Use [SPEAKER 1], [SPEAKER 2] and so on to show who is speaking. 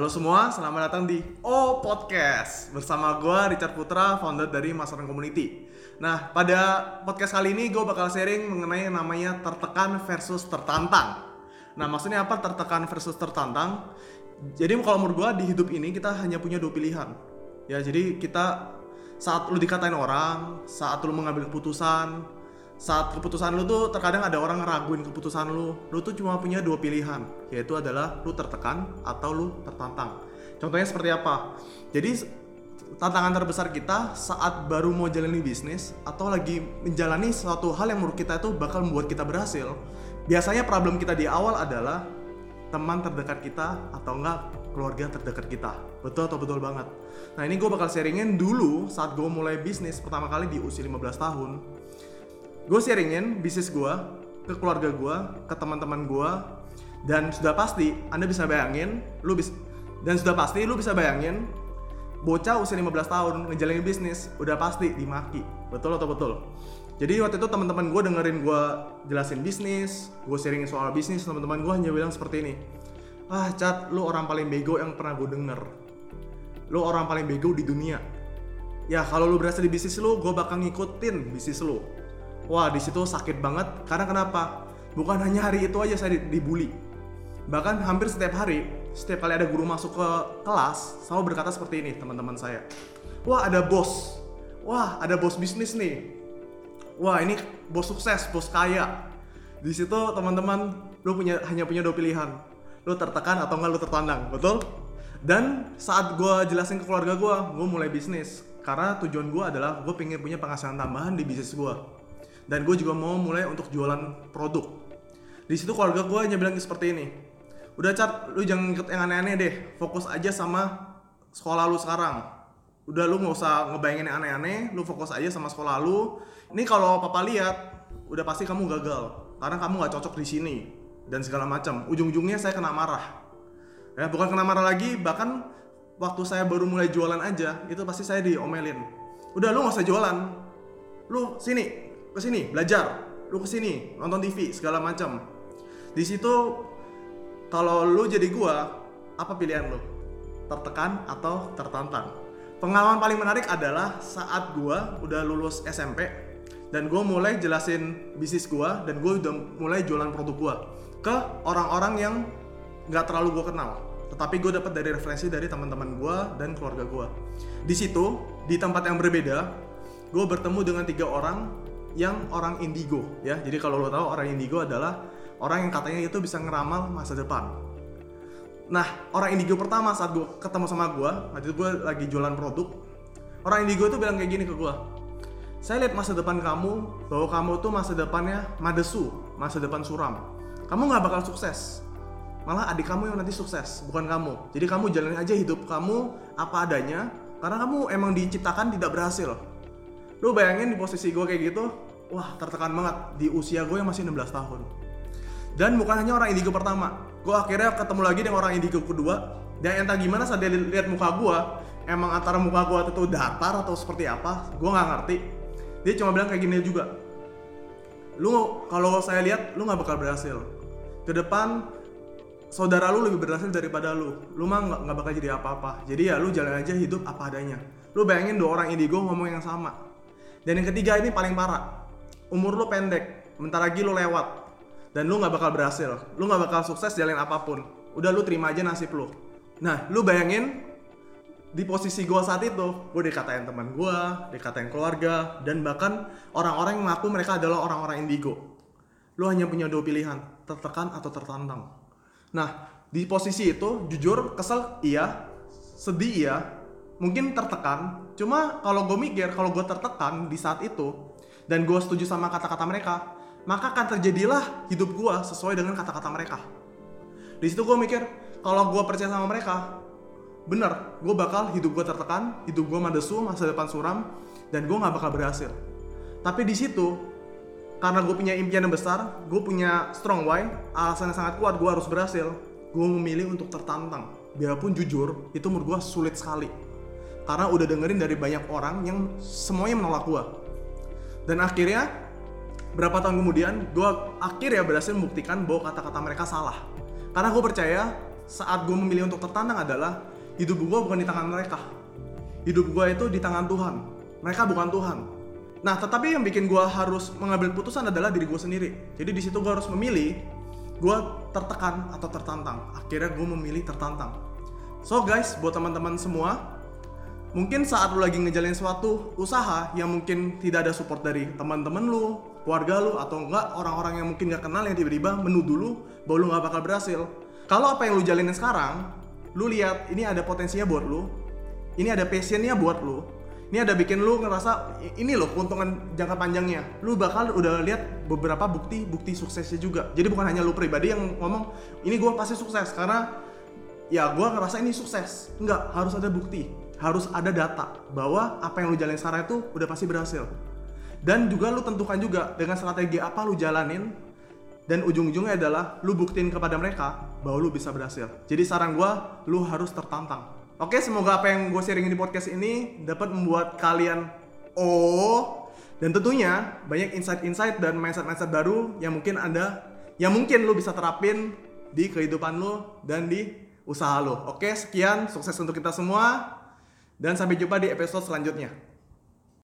[SPEAKER 1] Halo semua, selamat datang di O Podcast bersama gue Richard Putra, founder dari Masaran Community. Nah, pada podcast kali ini gue bakal sharing mengenai yang namanya tertekan versus tertantang. Nah, maksudnya apa tertekan versus tertantang? Jadi kalau menurut gue di hidup ini kita hanya punya dua pilihan. Ya, jadi kita saat lu dikatain orang, saat lu mengambil keputusan, saat keputusan lu tuh terkadang ada orang ngeraguin keputusan lu. Lu tuh cuma punya dua pilihan yaitu adalah lu tertekan atau lu tertantang. Contohnya seperti apa? Jadi tantangan terbesar kita saat baru mau jalani bisnis atau lagi menjalani suatu hal yang menurut kita itu bakal membuat kita berhasil biasanya problem kita di awal adalah teman terdekat kita atau enggak keluarga terdekat kita. Betul atau betul banget? Nah ini gue bakal sharingin dulu saat gue mulai bisnis pertama kali di usia 15 tahun gue sharingin bisnis gue ke keluarga gue, ke teman-teman gue, dan sudah pasti anda bisa bayangin, lu bisa dan sudah pasti lu bisa bayangin bocah usia 15 tahun ngejalanin bisnis udah pasti dimaki. Betul atau betul? Jadi waktu itu teman-teman gue dengerin gue jelasin bisnis gue sharingin soal bisnis teman-teman gue hanya bilang seperti ini. Ah cat lu orang paling bego yang pernah gue denger. Lu orang paling bego di dunia. Ya kalau lu berhasil di bisnis lu gue bakal ngikutin bisnis lu wah di situ sakit banget. Karena kenapa? Bukan hanya hari itu aja saya dibully. Bahkan hampir setiap hari setiap kali ada guru masuk ke kelas selalu berkata seperti ini teman-teman saya. Wah ada bos. Wah ada bos bisnis nih. Wah ini bos sukses bos kaya. Di situ teman-teman lu punya hanya punya dua pilihan. Lu tertekan atau enggak lu tertandang betul? Dan saat gue jelasin ke keluarga gue gue mulai bisnis. Karena tujuan gue adalah gue pengen punya penghasilan tambahan di bisnis gue dan gue juga mau mulai untuk jualan produk. Di situ keluarga gue hanya bilang seperti ini udah cat lu jangan ikut yang aneh-aneh deh. Fokus aja sama sekolah lu sekarang. Udah lu nggak usah ngebayangin yang aneh-aneh. Lu fokus aja sama sekolah lu. Ini kalau papa lihat udah pasti kamu gagal karena kamu nggak cocok di sini dan segala macam. Ujung-ujungnya saya kena marah. Ya bukan kena marah lagi bahkan waktu saya baru mulai jualan aja itu pasti saya diomelin. Udah lu nggak usah jualan. Lu sini ke sini belajar. Lu ke sini nonton TV segala macam. Di situ kalau lu jadi gua apa pilihan lu? Tertekan atau tertantang? Pengalaman paling menarik adalah saat gua udah lulus SMP dan gue mulai jelasin bisnis gue dan gue udah mulai jualan produk gue ke orang-orang yang nggak terlalu gue kenal. Tetapi gue dapat dari referensi dari teman-teman gue dan keluarga gue di situ di tempat yang berbeda gue bertemu dengan tiga orang yang orang indigo ya. Jadi kalau lo tahu orang indigo adalah orang yang katanya itu bisa ngeramal masa depan. Nah, orang indigo pertama saat gue ketemu sama gue, waktu itu gue lagi jualan produk, orang indigo itu bilang kayak gini ke gue, saya lihat masa depan kamu bahwa kamu tuh masa depannya madesu, masa depan suram. Kamu nggak bakal sukses. Malah adik kamu yang nanti sukses, bukan kamu. Jadi kamu jalanin aja hidup kamu apa adanya, karena kamu emang diciptakan tidak berhasil lu bayangin di posisi gue kayak gitu wah tertekan banget di usia gue yang masih 16 tahun. Dan bukan hanya orang indigo pertama gue akhirnya ketemu lagi dengan orang indigo kedua. Dan entah gimana saat dia lihat muka gue emang antara muka gue itu datar atau seperti apa gue nggak ngerti. Dia cuma bilang kayak gini juga lu kalau saya lihat lu nggak bakal berhasil. Ke depan saudara lu lebih berhasil daripada lu. Lu mah nggak bakal jadi apa-apa. Jadi ya lu jalan aja hidup apa adanya. Lu bayangin dua orang indigo ngomong yang sama dan yang ketiga ini paling parah. Umur lu pendek, bentar lagi lu lewat. Dan lu nggak bakal berhasil. Lu nggak bakal sukses jalan apa pun. Udah lu terima aja nasib lu. Nah, lu bayangin di posisi gua saat itu, gue dikatain teman gua, dikatain keluarga, dan bahkan orang-orang yang ngaku mereka adalah orang-orang indigo. Lu hanya punya dua pilihan, tertekan atau tertantang. Nah, di posisi itu, jujur, kesel, iya, sedih, iya, mungkin tertekan. Cuma kalau gue mikir kalau gue tertekan di saat itu dan gue setuju sama kata-kata mereka maka akan terjadilah hidup gue sesuai dengan kata-kata mereka. Di situ gue mikir kalau gue percaya sama mereka bener gue bakal hidup gue tertekan hidup gue madesu masa depan suram dan gue nggak bakal berhasil. Tapi di situ karena gue punya impian yang besar gue punya strong why alasan yang sangat kuat gue harus berhasil. Gue memilih untuk tertantang. Biarpun jujur itu menurut gue sulit sekali karena udah dengerin dari banyak orang yang semuanya menolak gue dan akhirnya berapa tahun kemudian gue akhirnya berhasil membuktikan bahwa kata-kata mereka salah karena gue percaya saat gue memilih untuk tertantang adalah hidup gue bukan di tangan mereka. Hidup gue itu di tangan Tuhan. Mereka bukan Tuhan. Nah, tetapi yang bikin gue harus mengambil putusan adalah diri gue sendiri. Jadi di situ gue harus memilih, gue tertekan atau tertantang. Akhirnya gue memilih tertantang. So guys, buat teman-teman semua, mungkin saat lu lagi ngejalin suatu usaha yang mungkin tidak ada support dari teman-teman lu, keluarga lu, atau enggak orang-orang yang mungkin gak kenal yang tiba-tiba menuduh lu bahwa lu gak bakal berhasil. Kalau apa yang lu jalanin sekarang, lu lihat ini ada potensinya buat lu, ini ada passionnya buat lu, ini ada bikin lu ngerasa ini loh keuntungan jangka panjangnya. Lu bakal udah lihat beberapa bukti bukti suksesnya juga. Jadi bukan hanya lu pribadi yang ngomong ini gue pasti sukses karena ya gue ngerasa ini sukses. Enggak, harus ada bukti, harus ada data bahwa apa yang lu jalanin sekarang itu udah pasti berhasil. Dan juga lu tentukan juga dengan strategi apa lu jalanin dan ujung-ujungnya adalah lu buktiin kepada mereka bahwa lu bisa berhasil. Jadi saran gue, lu harus tertantang Oke, semoga apa yang gue sharing di podcast ini dapat membuat kalian oh dan tentunya banyak insight-insight dan mindset-mindset baru yang mungkin ada yang mungkin lo bisa terapin di kehidupan lo dan di usaha lo. Oke, sekian sukses untuk kita semua dan sampai jumpa di episode selanjutnya.